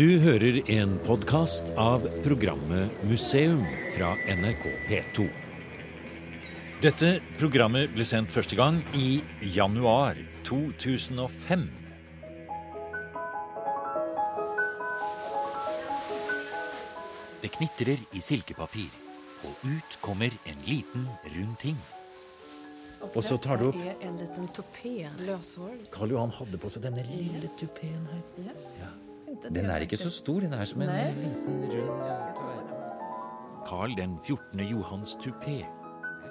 Du hører en podkast av programmet Museum fra NRK P2. Dette programmet ble sendt første gang i januar 2005. Det knitrer i silkepapir, og ut kommer en liten, rund ting. Og så tar du opp er en liten tupé, løshår. Karl Johan hadde på seg denne lille Yes. tupeen her. Yes. Ja. Den er ikke så stor, den er som en Nei. liten rund. Karl den 14. Johans tupé.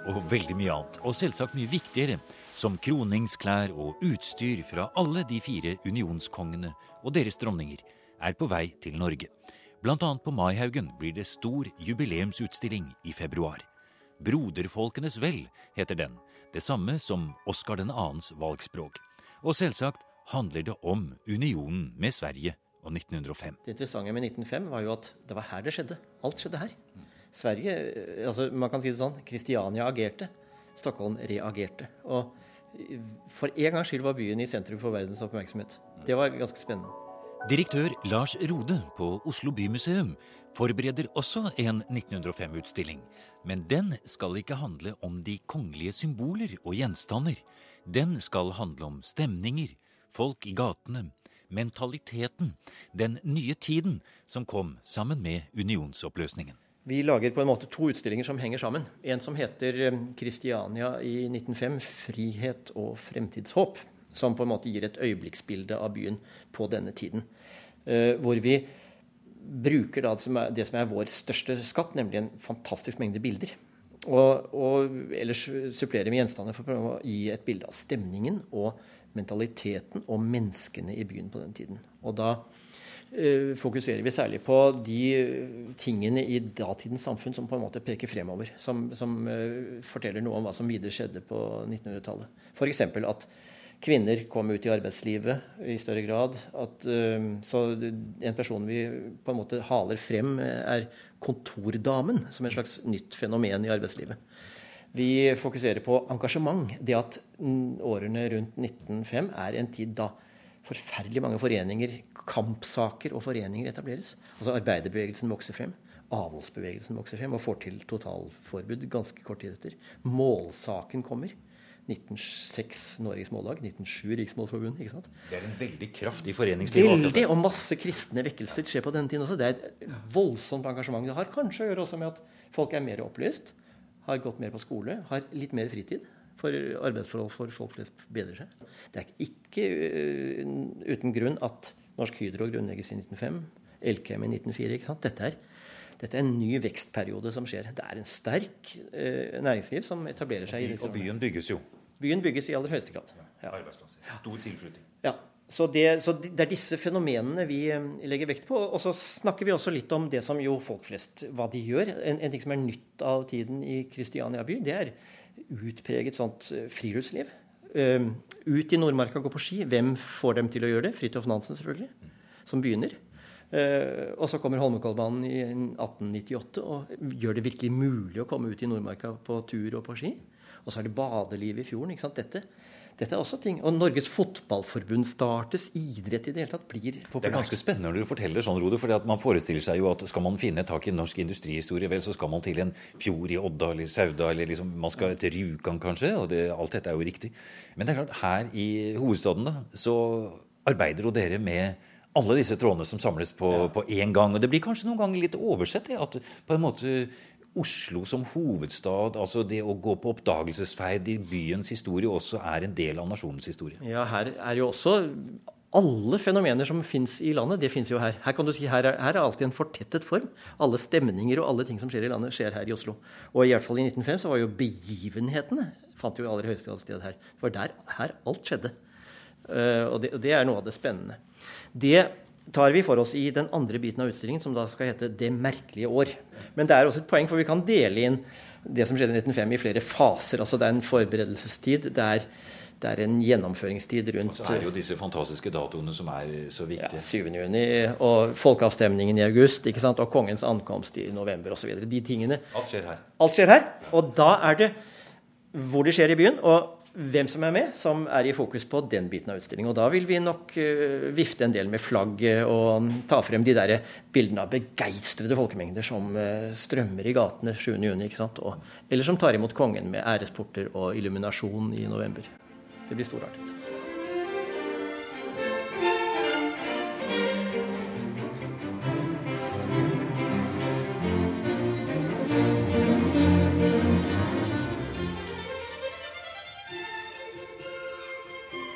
Og veldig mye annet. Og selvsagt mye viktigere, som kroningsklær og utstyr fra alle de fire unionskongene og deres dronninger, er på vei til Norge. Blant annet på Maihaugen blir det stor jubileumsutstilling i februar. Broderfolkenes vel heter den. Det samme som Oskar 2.s valgspråk. Og selvsagt handler det om unionen med Sverige og 1905. Det interessante med 1905 var jo at det var her det skjedde. Alt skjedde her. Sverige eh, altså Man kan si det sånn Kristiania agerte. Stockholm reagerte. Og for en gangs skyld var byen i sentrum for verdens oppmerksomhet. Det var ganske spennende. Direktør Lars Rode på Oslo bymuseum forbereder også en 1905-utstilling. Men den skal ikke handle om de kongelige symboler og gjenstander. Den skal handle om stemninger, folk i gatene, mentaliteten, den nye tiden som kom sammen med unionsoppløsningen. Vi lager på en måte to utstillinger som henger sammen. En som heter eh, Kristiania i 1905 frihet og fremtidshåp. Som på en måte gir et øyeblikksbilde av byen på denne tiden. Eh, hvor vi bruker er, det som er vår største skatt, nemlig en fantastisk mengde bilder. Og, og ellers supplerer vi gjenstander for å prøve å gi et bilde av stemningen og mentaliteten og menneskene i byen på den tiden. Og da eh, fokuserer vi særlig på de tingene i datidens samfunn som på en måte peker fremover. Som, som eh, forteller noe om hva som videre skjedde på 1900-tallet. F.eks. at kvinner kom ut i arbeidslivet i større grad. At, eh, så en person vi på en måte haler frem, eh, er kontordamen, som et slags nytt fenomen i arbeidslivet. Vi fokuserer på engasjement. Det at årene rundt 1905 er en tid da forferdelig mange foreninger, kampsaker og foreninger etableres. Altså Arbeiderbevegelsen vokser frem. Avholdsbevegelsen vokser frem og får til totalforbud ganske kort tid etter. Målsaken kommer. 1906 Norges Mållag, 1907 Riksmålforbundet. ikke sant? Det er en veldig kraftig foreningsliv. Veldig, og masse kristne vekkelser skjer på denne tiden også. Det er et voldsomt engasjement. Det har kanskje å gjøre også med at folk er mer opplyst, har gått mer på skole, har litt mer fritid. For arbeidsforhold for folk flest bedrer seg. Det er ikke øh, uten grunn at Norsk Hydro grunnlegges i 1905, Elkem i 1904. ikke sant? Dette er, dette er en ny vekstperiode som skjer. Det er en sterk øh, næringsliv som etablerer seg Og byen bygges jo. Byen bygges i aller høyeste grad. Ja. Arbeidsplasser. Stor tilflytting. Ja, så det, så det er disse fenomenene vi eh, legger vekt på. Og så snakker vi også litt om det som jo folk flest hva de gjør. En, en ting som er nytt av tiden i Kristiania by, det er utpreget sånt eh, friluftsliv. Um, ut i Nordmarka og gå på ski. Hvem får dem til å gjøre det? Fridtjof Nansen, selvfølgelig, som begynner. Uh, og så kommer Holmenkollbanen i 1898 og gjør det virkelig mulig å komme ut i Nordmarka på tur og på ski. Og så er det badeliv i fjorden. ikke sant? Dette, dette er også ting. Og Norges Fotballforbund startes. Idrett i det hele tatt blir populært. Det er ganske spennende når du forteller sånn, Rode. For man forestiller seg jo at skal man finne tak i norsk industrihistorie, vel, så skal man til en fjord i Odda eller Sauda, eller liksom, man skal til Rjukan kanskje. og det, Alt dette er jo riktig. Men det er klart, her i hovedstaden da, så arbeider jo dere med alle disse trådene som samles på, én ja. gang. Og det blir kanskje noen ganger litt oversett, det, at på en måte Oslo som hovedstad, altså det å gå på oppdagelsesferd i byens historie, også er en del av nasjonens historie. Ja, her er jo også alle fenomener som fins i landet, det fins jo her. Her kan du si, her er, her er alltid en fortettet form. Alle stemninger og alle ting som skjer i landet, skjer her i Oslo. Og i hvert fall i 1905 så var jo begivenhetene fant jo aller høyeste grad sted her. For der her alt skjedde. Uh, og, det, og det er noe av det spennende. Det tar vi for oss i den andre biten av utstillingen, som da skal hete 'Det merkelige år'. Men det er også et poeng, for vi kan dele inn det som skjedde i 1905 i flere faser. Altså det er en forberedelsestid. Det er, det er en gjennomføringstid rundt Og Så er det jo disse fantastiske datoene som er så ja, viktige. 7. juni og folkeavstemningen i august ikke sant? og kongens ankomst i november osv. De tingene Alt skjer her. Alt skjer her. Og da er det hvor det skjer i byen. Og hvem som er med, som er i fokus på den biten av utstillingen. Og da vil vi nok uh, vifte en del med flagget og ta frem de der bildene av begeistrede folkemengder som uh, strømmer i gatene 7.6. Eller som tar imot kongen med æresporter og illuminasjon i november. Det blir storartet.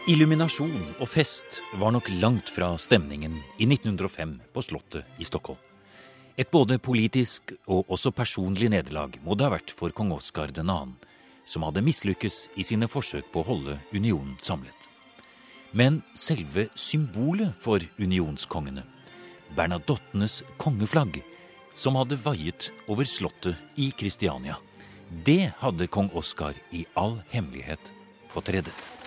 Illuminasjon og fest var nok langt fra stemningen i 1905 på Slottet i Stockholm. Et både politisk og også personlig nederlag må det ha vært for kong Oskar 2., som hadde mislykkes i sine forsøk på å holde unionen samlet. Men selve symbolet for unionskongene, Bernadottenes kongeflagg, som hadde vaiet over slottet i Kristiania, det hadde kong Oskar i all hemmelighet fått reddet.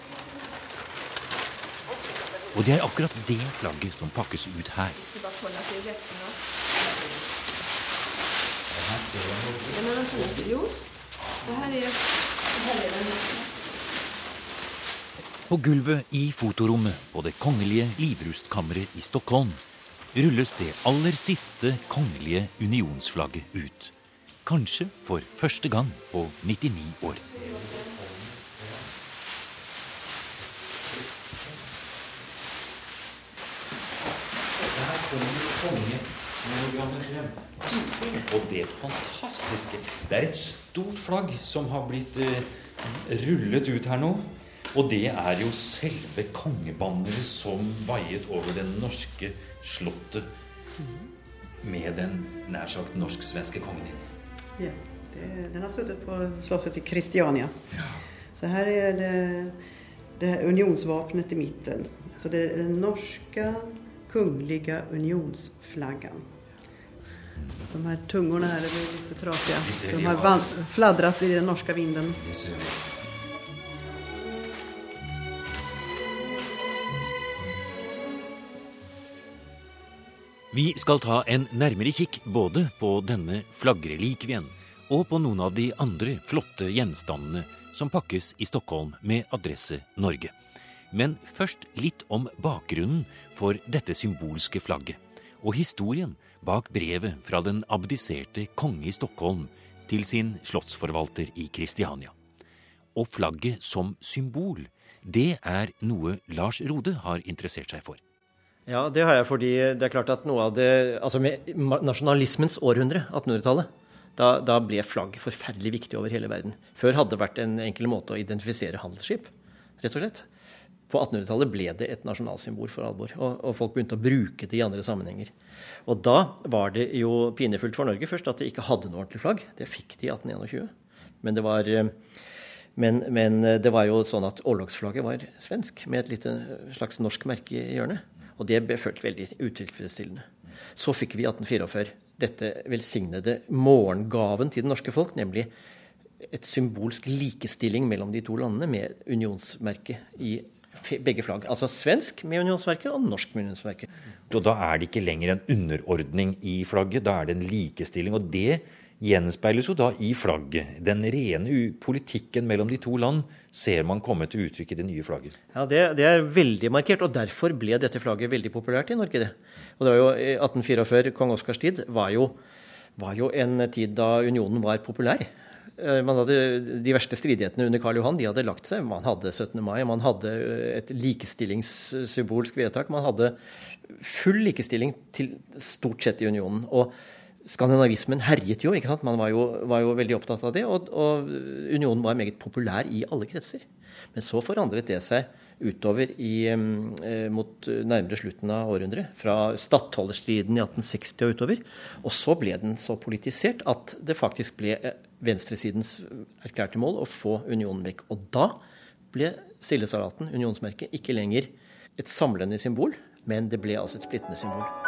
Og det er akkurat det flagget som pakkes ut her. På gulvet i fotorommet på Det kongelige livrustkammeret i Stockholm rulles det aller siste kongelige unionsflagget ut. Kanskje for første gang på 99 år. Se på det fantastiske. Det er et stort flagg som har blitt eh, rullet ut her nå. Og det er jo selve kongebanneret som vaiet over det norske slottet med den nær sagt norsk-svenske kongen inn. Ja, det, den har sittet på slottet i Kristiania. Ja. Så her er det, det unionsvåpenet i midten. Så det er den norske Kungliga unionsflaggan. De här tungorna här är lite trasiga. De har fladdrat i den norska vinden. Vi skal ta en nærmere kikk både på denne flaggrelikvien og på noen av de andre flotte gjenstandene som pakkes i Stockholm med adresse Norge. Men først litt om bakgrunnen for dette symbolske flagget. Og historien bak brevet fra den abdiserte konge i Stockholm til sin slottsforvalter i Kristiania. Og flagget som symbol, det er noe Lars Rode har interessert seg for. Ja, det har jeg fordi det er klart at noe av det Altså med nasjonalismens århundre, 1800-tallet, da, da, ble flagg forferdelig viktig over hele verden. Før hadde det vært en enkel måte å identifisere handelsskip, rett og slett. På 1800-tallet ble det et nasjonalsymbol for alvor, og, og, folk begynte å bruke det i andre sammenhenger. Og da var det jo pinefullt for Norge først at de ikke hadde noe ordentlig flagg. Det fikk de i 1821. Men det var, eh, men, men det var jo sånn at orlogsflagget var svensk, med et lite slags norsk merke i hjørnet. Og det ble følt veldig utilfredsstillende. Så fikk vi i 1844 dette velsignede morgengaven til det norske folk, nemlig et symbolsk likestilling mellom de to landene med unionsmerket i begge flagg. Altså svensk med unionsverket og norsk med unionsverket. Og da er det ikke lenger en underordning i flagget, da er det en likestilling. Og det gjenspeiles jo da i flagget. Den rene politikken mellom de to land ser man komme til uttrykk i det nye flagget. Ja, det, det, er veldig markert, og derfor ble dette flagget veldig populært i Norge. det. Og det var jo 1844, kong Oskars tid, var jo, var jo en tid da unionen var populær. Eh, man hadde De verste stridighetene under Karl Johan de hadde lagt seg. Man hadde 17. mai, man hadde eh, et likestillingssymbolsk vedtak. Man hadde full likestilling til stort sett i unionen. Og skandinavismen herjet jo. ikke sant? Man var jo, var jo veldig opptatt av det. Og, og, unionen var meget populær i alle kretser. Men så forandret det seg utover i, eh, mot nærmere slutten av århundret. Fra stattholderstriden i 1860 og utover. Og så ble den så politisert at det faktisk ble venstresidens erklærte mål å få unionen vekk. Og da ble sildesalaten, unionsmerket, ikke lenger et samlende symbol, men det ble altså et splittende symbol.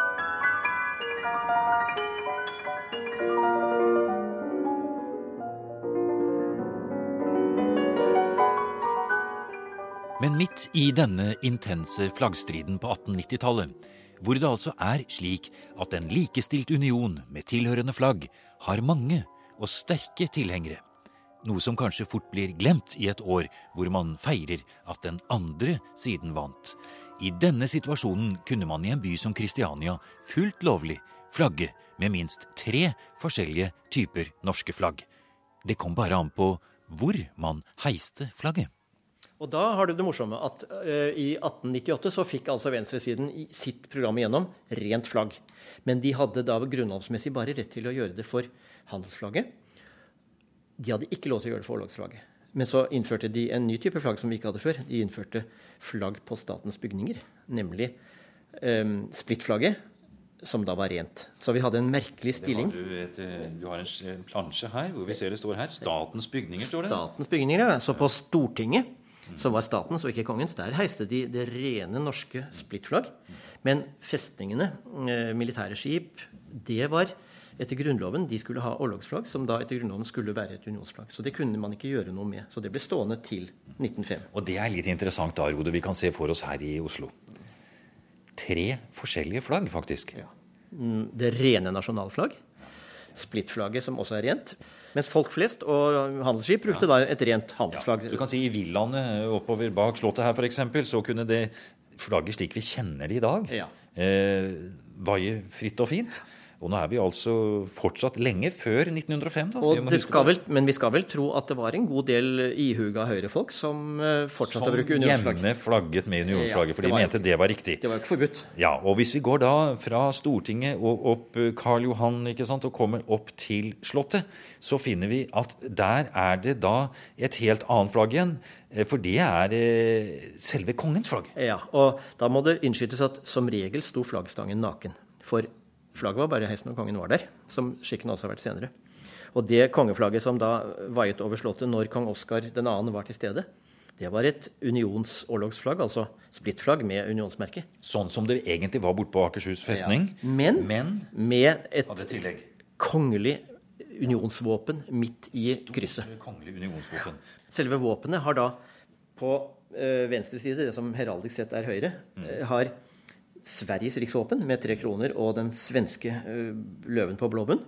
Men midt i denne intense flaggstriden på 1890-tallet, hvor det altså er slik at en likestilt union med tilhørende flagg har mange og sterke tilhengere, Noe som kanskje fort blir glemt i et år hvor man feirer at den andre siden vant. I denne situasjonen kunne man i en by som Kristiania fullt lovlig flagge med minst tre forskjellige typer norske flagg. Det kom bare an på hvor man heiste flagget. Og da har du det morsomme at uh, i 1898 så fikk altså venstresiden i sitt program igjennom rent flagg. Men de hadde da grunnlovsmessig bare rett til å gjøre det for handelsflagget. De hadde ikke lov til å gjøre det for orlogsflagget. Men så innførte de en ny type flagg som vi ikke hadde før. De innførte flagg på statens bygninger, nemlig um, splittflagget som da var rent. Så vi hadde en merkelig stilling. Har du, et, du, har en plansje her hvor vi ser det står her 'Statens bygninger'. står det. Statens bygninger, ja. Så på Stortinget, som var statens og ikke kongens, der heiste de det rene norske splittflagg. Men festningene, eh, militære skip, det var etter Grunnloven De skulle ha orlogsflagg, som da etter Grunnloven skulle være et unionsflagg. Så det kunne man ikke gjøre noe med. Så det ble stående til 1905. Og det er litt interessant da, Rode. Vi kan se for oss her i Oslo tre forskjellige flagg, faktisk. Ja. Mm, det rene nasjonalflagg. Splittflagget, som også er rent. Mens folk flest og handelsskip brukte da et rent handelsflagg. Ja. Du kan si I villaene oppover bak slottet her f.eks. så kunne det flagget slik vi kjenner det i dag, ja. eh, vaie fritt og fint. Og nå er vi altså fortsatt lenge før 1905. da. Vi vel, men vi skal vel tro at det var en god del ihuga høyrefolk som eh, fortsatte som å bruke unionsflagg. Som hjemme flagget med unionsflagget, for de mente det var riktig. Det var jo ikke forbudt. Ja, og hvis vi går da fra Stortinget og opp eh, Karl Johan ikke sant, og kommer opp til Slottet, så finner vi at der er det da et helt annet flagg igjen. Eh, for det er selve kongens flagg. Ja, og da må det innskytes at som regel sto flaggstangen naken. For Flagget var bare heist når kongen var der, som skikken også har vært senere. Og det kongeflagget som da vaiet over Slottet når kong Oskar 2. var til stede, det var et unionsorlogsflagg, altså splittflagg med unionsmerke. Sånn som det egentlig var borte på Akershus festning, ja. men, men, med et kongelig unionsvåpen midt i krysset. Selve våpenet har da på ø, venstre side, det som heraldisk sett er høyre, mm. har Sveriges riksvåpen med tre kroner og den svenske uh, løven på blå bunn.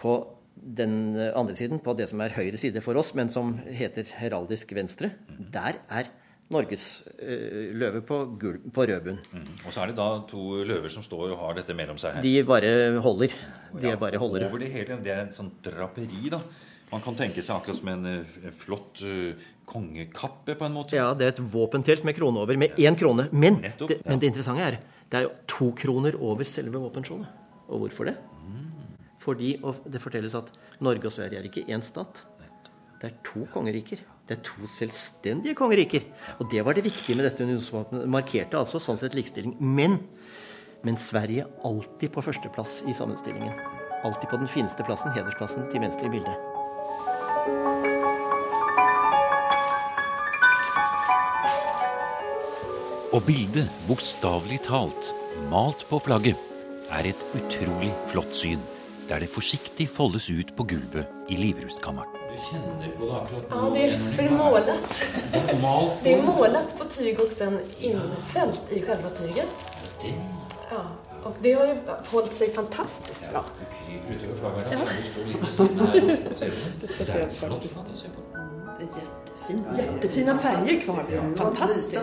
På den eh, andre siden, på det som er høyre side for oss, men som heter heraldisk venstre, der er Norges uh, løve på, gul, på rød bunn. Mm. Og så er det da to løver som står og har dette mellom seg her. De bare holder. De ja, bare holder. Over det hele. Det er en sånn draperi, da. Man kan tenke seg akkurat som en, en flott uh, kongekappe, på en måte. Ja, det er et våpentelt med krone over, med én krone. Men, Nettopp, det, men det interessante er det er jo to kroner over selve våpenskjoldet. Og hvorfor det? Fordi det fortelles at Norge og Sverige er ikke én stat. Det er to kongeriker. Det er to selvstendige kongeriker. Og det var det viktige med dette unionsvåpenet. Markerte altså sånn sett likestilling. Men, men Sverige alltid på førsteplass i sammenstillingen. Alltid på den fineste plassen, hedersplassen, til venstre i bildet. Og bildet, bokstavelig talt, malt på flagget, er et utrolig flott syn, der det forsiktig foldes ut på gulvet i livrustkammeren. Du kjenner på det akkurat Ja, det er, for det er målet. Det er målet på tyg og sen innfelt i selve tyget. Ja, og det har jo holdt seg fantastisk bra. Du kryper Utover flagget der, Du står litt ved siden her. Ser på Det er flott flagg jättefint. Jättefina färger kvar. Fantastiskt.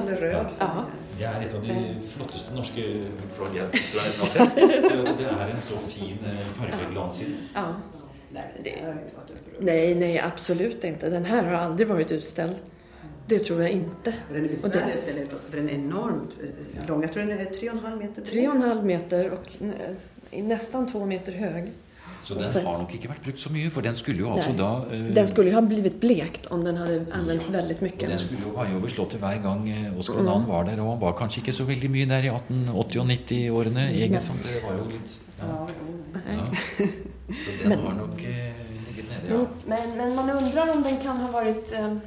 Ja. Det er et av de flotteste norske flagg jeg tror jeg har sett. Det er en så fin eh, fargeglans i ja. Nej, nej, absolut inte. Den här har aldrig varit utställd. Det tror jag inte. Den är besvärlig att ställa ut också för den är enormt eh, lång. Jag tror den är 3,5 meter. 3,5 meter och nästan 2 meter hög. Så den har nok ikke vært brukt så mye, for den skulle jo altså da uh, Den skulle jo ha blitt blekt om den hadde anvendt ja, veldig mye. Den skulle jo ha over slottet hver gang uh, Oskar mm. var der, og han var kanskje ikke så veldig mye der i 1880- og 90-årene. Egentlig, det var jo litt ja. ja. Så den men, har nok uh, ligget nede, ja. Men, men, man undrer om den kan ha vært Eh,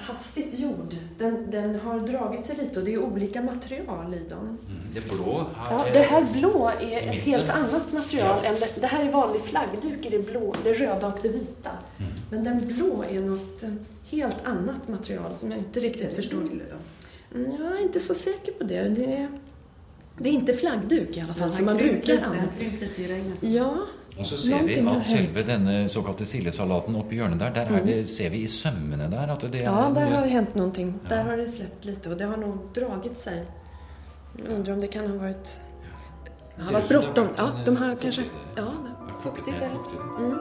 hastigt gjord. Den, den, har dragit sig lite och det är olika material i dem. Mm, det blå här ja, Det här blå är ett helt annat material. Ja. Än det, det, här är vanlig flaggduk i det blå, det röda och det vita. Mm. Men den blå är något eh, helt annat material som jag inte riktigt förstår. Mm, jag är inte så säker på det. Det är, det är inte flaggduk i alla fall som man brukar använda. Ja, Og så ser vi at selve denne såkalte sildesalaten oppi hjørnet der, der det, ser vi i sømmene der at det er Ja, der har det hendt ting. Der har det sluppet litt, og det har nå draget seg. Jeg undrer om det kan ha vært Det har vært bråttom. Ja, de har kanskje Ja, det er fuktig. Mm.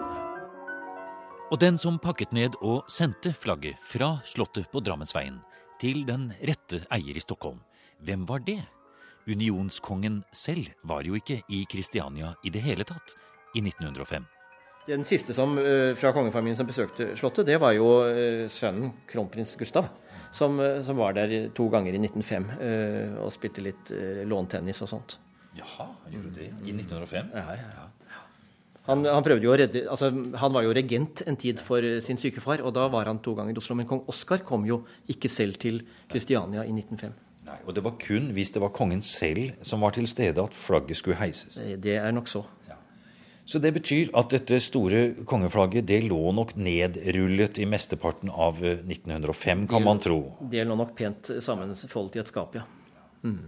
Og den som pakket ned og sendte flagget fra Slottet på Drammensveien til den rette eier i Stockholm, hvem var det? Unionskongen selv var jo ikke i Kristiania i det hele tatt i 1905. Den siste som, eh, fra kongefamilien som besøkte Slottet, det var jo eh, sønnen kronprins Gustav. Som, eh, som, var der to ganger i 1905 og spilte litt låntennis og sånt. Jaha, han gjorde det i 1905? Ja, ja. Han, han, prøvde jo å redde, altså, han var jo regent en tid for sin sykefar, og da var han to ganger i Oslo. Men kong Oskar kom jo ikke selv til Kristiania i 1905. Nei, Og det var kun hvis det var kongen selv som var til stede at flagget skulle heises? Det er nok så. Så det betyr at dette store kongeflagget det lå nok nedrullet i mesteparten av 1905, kan kan man tro. Det lå nok pent sammenfoldet i et skap, ja. Mm.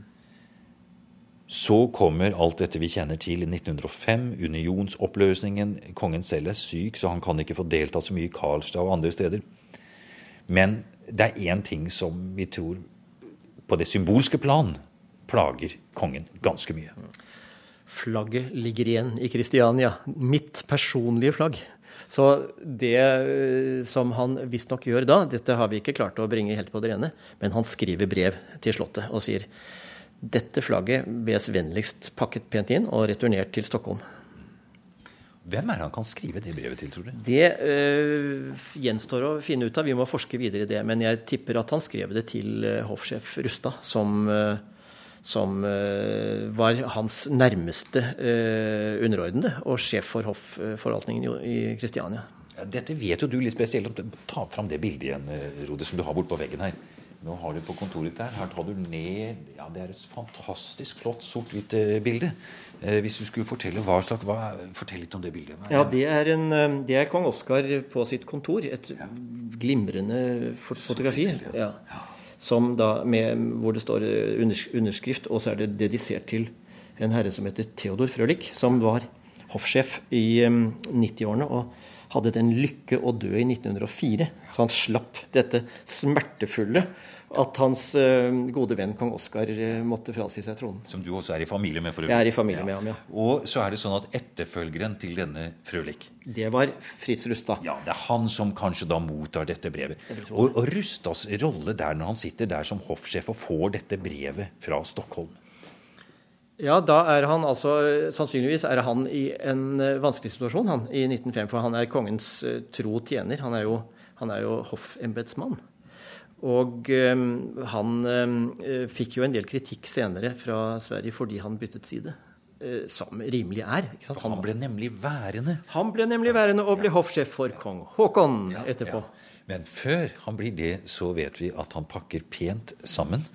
Så kommer alt dette vi kjenner til i 1905, unionsoppløsningen. Kongen selv er syk, så han kan ikke få deltatt så mye i Karlstad og andre steder. Men det er én ting som vi tror på det symbolske plan plager kongen ganske mye. Flagget ligger igjen i Kristiania. Mitt personlige flagg. Så det eh, som han visstnok gjør da, dette har vi ikke klart å bringe helt på det rene, men han skriver brev til Slottet og sier dette flagget bes vennligst pakket pent inn og returnert til Stockholm. Hvem er det han kan skrive det brevet til, tror du? Det øh, gjenstår å finne ut av. Vi må forske videre i det. Men jeg tipper at han skrev det til øh, hoffsjef Rustad, som øh, som uh, var hans nærmeste uh, underordnede og sjef for hoffforvaltningen i, Kristiania. Kristiania. Dette vet jo du litt spesielt om. Ta fram det bildet igjen, eh, Rode, som du har bortpå veggen her. Nå har du på kontoret der. Her tar du ned Ja, det er et fantastisk flott sort-hvitt bilde. Eh, hvis du skulle fortelle hva slags hva, Fortell litt om det bildet. Ja, det er, en, det er kong Oskar på sitt kontor. Et ja. glimrende fotografi. Ja da med, hvor det står underskrift, og så er det dedisert til en herre som heter Theodor Frølich, som var hoffsjef i 90-årene og hadde den lykke å dø i 1904. Så han slapp dette smertefulle at hans uh, gode venn kong Oskar uh, måtte frasi seg tronen. Som du også er i familie med? for øvrig. Jeg er i familie ja. med ham, ja. Og så er det sånn at etterfølgeren til denne Frølich Det var Fritz Rustad. Ja, det er han som kanskje da mottar dette brevet. Og, og Rustads rolle der når han sitter der som hoffsjef og får dette brevet fra Stockholm? Ja, da er han altså Sannsynligvis er han i en uh, vanskelig situasjon han, i 1905, for han er kongens tro tjener. Han er jo, han er jo hoffembetsmann. Og um, han um, fikk jo en del kritikk senere fra Sverige fordi han byttet side. Uh, som rimelig er. Han, han, ble nemlig værende. Han ble nemlig værende og ble ja. hoffsjef for kong Haakon ja, etterpå. Ja. Men før han blir det, så vet vi at han pakker pent sammen.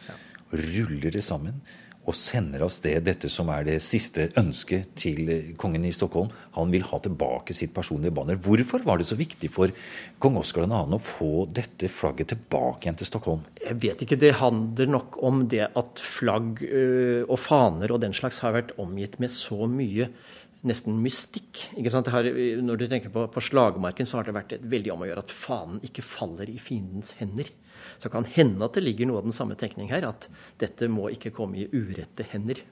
Ruller det sammen og sender av sted dette som er det siste ønsket til kongen i Stockholm. Han vil ha tilbake sitt personlige banner. Hvorfor var det så viktig for kong Oskar 2. å få dette flagget tilbake igjen til Stockholm? Jeg vet ikke. Det handler nok om det at flagg øh, og faner og den slags har vært omgitt med så mye nesten mystikk. Har, når du tenker på, på slagmarken, så har det vært veldig om å gjøre at fanen ikke faller i fiendens hender. Så kan hende at det ligger noe av den samme tenkning her, at dette må ikke komme i urette hender.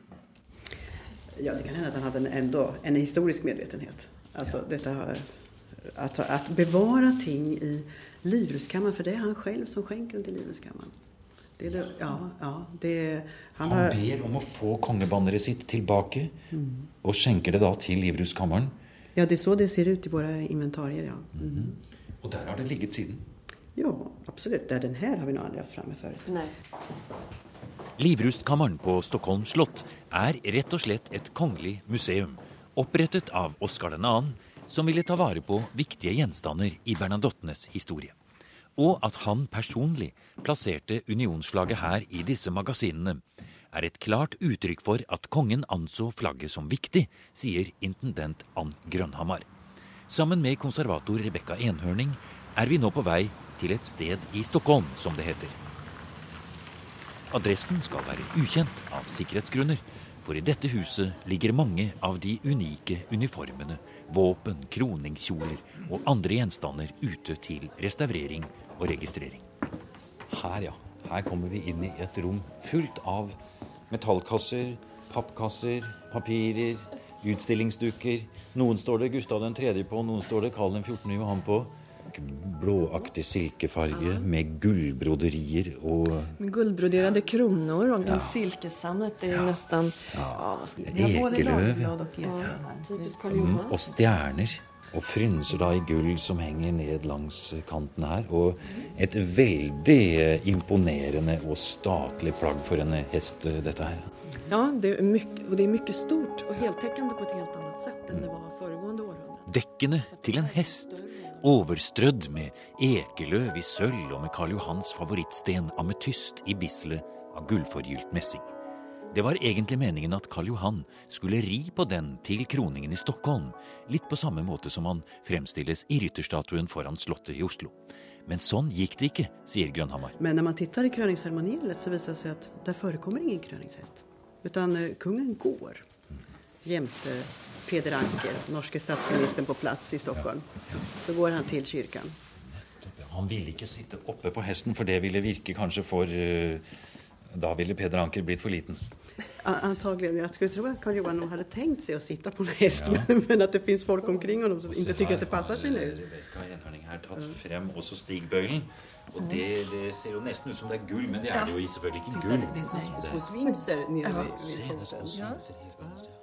Ja, det kan hende at han hadde en, en historisk medvetenhet. Altså, ja. dette at, at, bevare ting i livrustkammeren, for det er han selv som skjenker den til livrustkammeren. Det, det, ja, ja, det, han, han, ber om å få kongebanneret sitt tilbake, mm. og skjenker det da til livrustkammeren. Ja, det er så det ser ut i våre inventarier, ja. Mm. Mm. Og der har det ligget siden? Ja, absolutt. Det den her har vi nå aldri hatt framme før. Nei. Livrustkammeren på Stockholm slott er rett og slett et kongelig museum, opprettet av Oskar 2., som ville ta vare på viktige gjenstander i Bernadottenes historie. Og at han personlig plasserte unionsflagget her i disse magasinene, er et klart uttrykk for at kongen anså flagget som viktig, sier intendent Ann Grønhamar. Sammen med konservator Rebekka Enhørning er vi nå på vei til et sted i Stockholm, som det heter. Adressen skal være ukjent av sikkerhetsgrunner, For i dette huset ligger mange av de unike uniformene, våpen, kroningskjoler og andre gjenstander ute til restaurering og registrering. Her, ja. Her kommer vi inn i et rom fullt av metallkasser, pappkasser, papirer, utstillingsdukker. Noen står det Gustav 3. på, noen står det Karl 14. Johan på blåaktig silkefarge med gullbroderier og Med gullbroderade kronor en ja. silkesammet er ja. nesten Ja. Ja, Ekeløv. Ja. Johan. Og stjerner. Og frynser da i gull som henger ned langs kanten her. Og et veldig imponerende og statlig plagg for en hest, dette her. Ja, det er mycket, og det er mye stort og heltekkende på et helt annet sett enn det var foregående århundre. Dekkene til en hest overstrødd med ekeløv i sølv og med Karl Johans favorittsten ametyst i bisle av gullforgylt messing. Det var egentlig meningen at Karl Johan skulle ri på den til kroningen i Stockholm, litt på samme måte som han fremstilles i rytterstatuen foran Slottet i Oslo. Men sånn gikk det ikke, sier Grønhammar. Men når man tittar i kröningsceremoniellet så viser det seg at der forekommer ingen krøningshest. Utan eh, kungen går jämte Peder Anker, norske statsministeren, på plass i Stockholm. Så går han til kirken. Han ville ikke sitte oppe på hesten, for det ville virke kanskje for uh, Da ville Peder Anker blitt for liten. Antagelig. Jeg skulle tro at Karl Johan hadde tenkt seg å sitte på en hest, ja. men, at det fins folk omkring ham som ikke syns det passer seg. Rebekka Gjenharding her tatt frem også stigbøylen. Og det, det, ser jo nesten ut som det er gull, men det er det jo selvfølgelig ikke gull. Det er små svinser. Se, det er små svinser helt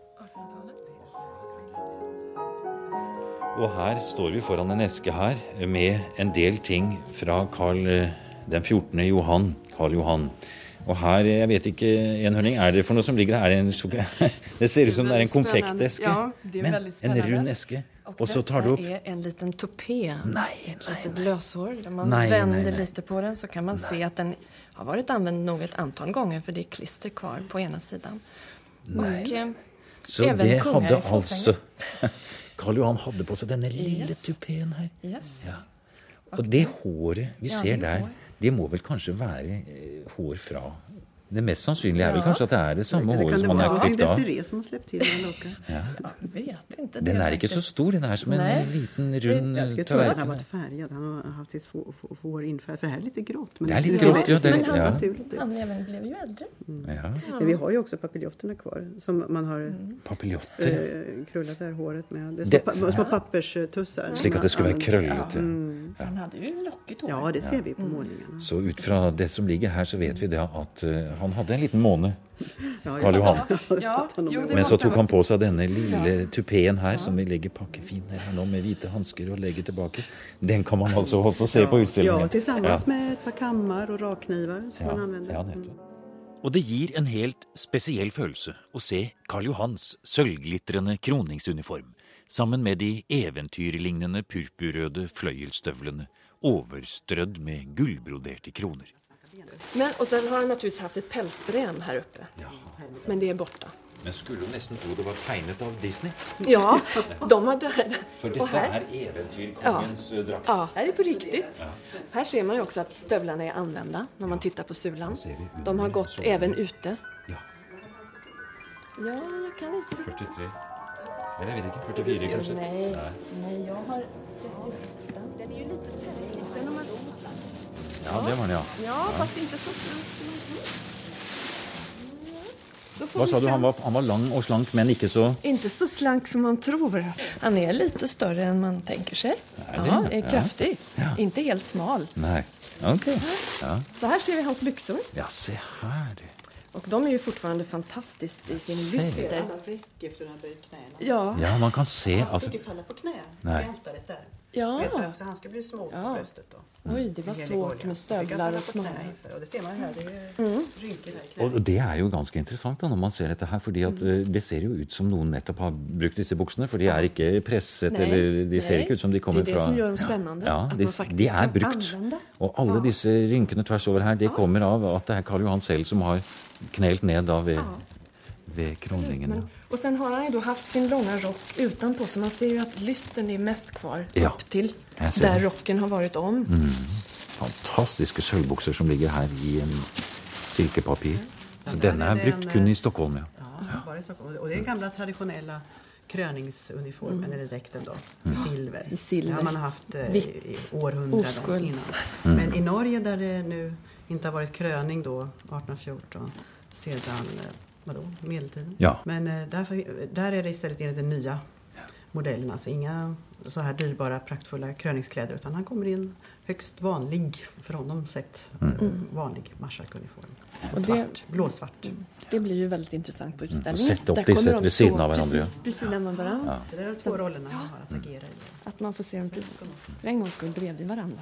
Og her står vi foran en eske her med en del ting fra Karl eh, den 14. Johan. Karl Johan. Og her, jeg vet ikke, enhørning, er det for noe som ligger her? Er det, det ser ut som det er en konfekteske. Ja, er men en rund eske. Og, så tar du opp Dette er en liten tupé. Nei, nei, nei. Et løshår. Når man nei, vender litt på den, så kan man nei. se at den har vært anvendt noe et antall ganger, for det er klister kvar på ene siden. Nei. Og, eh, så det hadde altså Karl Johan hadde på seg denne lille yes. tupeen her. Yes. Ja. Og det håret vi ser der, det må vel kanskje være eh, hår fra det mest sannsynlige er vel kanskje at det er det samme håret som han er klippet av. Det som har sluppet til den ja. Den er ikke så stor. Den er som en Nei. liten, rund Jeg skulle tro den har vært ferdig. Han har hatt sitt hår innferd. For det er litt grått. Men det er litt grått, ja. Det er litt, ja. Han även blev. Mm. Ja. Men vi har jo også papiljottene kvar. Som man har mm. Papiljotter? Eh, krullet der håret med. Det er små, små papperstusser. Slik at det skulle være krøllete. Mm. Han hadde jo lokket hår. Ja, det ser vi på målingene. Så ut fra det som ligger her, så vet vi det at uh, han hadde en liten måne, Karl Johan. Ja, jo, Men så tok han på seg denne lille tupeen her, som vi legger pakkefin her nå med hvite hansker og legger tilbake. Den kan man altså også se på utstillingen. Ja, sammen med et par kammer og rakkniver som han anvender. Ja, nettopp. Og det gir en helt spesiell følelse å se Karl Johans sølvglitrende kroningsuniform sammen med de eventyrlignende purpurrøde fløyelsstøvlene overstrødd med gullbroderte kroner. Men, og sen har han naturligvis hatt et pelsbrem her oppe. Ja. Men det er borte. Men skulle jo nesten tro det var tegnet av Disney. Ja, de hadde For dette her, er eventyrkongens ja, drakt. Ja, her er på riktig. Ja. Her ser man jo også at støvlene er anvendt når man tittar på sulan. De har gått even ute. Ja. Ja, jeg kan ikke 43. Eller jeg vet ikke. 44 kanskje? Nei, nei jeg har 38. Den er jo litt ja, det var den, ja. Ja, fast ikke så Hva sa du? Han var, han var, lang og slank, men ikke så Ikke så slank som man tror. Han er litt større enn man tenker seg. Ja, er kraftig. Ja. Ikke helt smal. Nei. Ok. Ja. Så her ser vi hans bukser. Ja, se her, du. Og de er jo fortfarande fantastiske i sin lyster. Ja. ja, man kan se Han altså... ikke falle på kne. Nei. Ja. Så han skulle bli små på ja. bröstet då. Oi, det var svårt med støvler og små. Det ser man her, det er mm. rynker her Og det er jo ganske interessant da, når man ser dette her, fordi at mm. det ser jo ut som noen nettopp har brukt disse buksene. For de er ikke presset, nei, eller de ser nei. ikke ut som de kommer fra Det er det fra, som gjør dem spennende. Ja, de, at man de er brukt. Og alle ja. disse rynkene tvers over her, det kommer av at det er Karl Johan selv som har knelt ned da ved ved kroningen, Men, og sen har han jo hatt sin lange rock utenpå, så man ser jo at lysten er mest kvar ja, opp til der rocken har vært om. Mm. Fantastiske sølvbukser som ligger her i en silkepapir. Så denne er brukt kun i Stockholm, ja. ja. Bare i Stockholm. Og det er den gamle, traditionella kröningsuniformen, Mm. eller dräkten då, i silver. I silver. Det har man haft eh, i århundraden innan. Men i Norge där det nu inte har varit kröning då, 1814, sedan eh, vadå, medeltiden. Ja. Men eh, därför, där är det istället enligt den nya modellen, alltså inga så här dyrbara praktfulla kröningskläder utan han kommer i en högst vanlig, för honom sett, mm. vanlig marskalkuniform. Mm. Och det- Svart, blåsvart. Det blir ju väldigt intressant på utställningen. Sätt upp Där kommer vid de sidan stå av varandra, Precis, vid sidan av varandra. Så det är de två rollerna man har att agera i. Att man får se dem för en gångs skull bredvid varandra.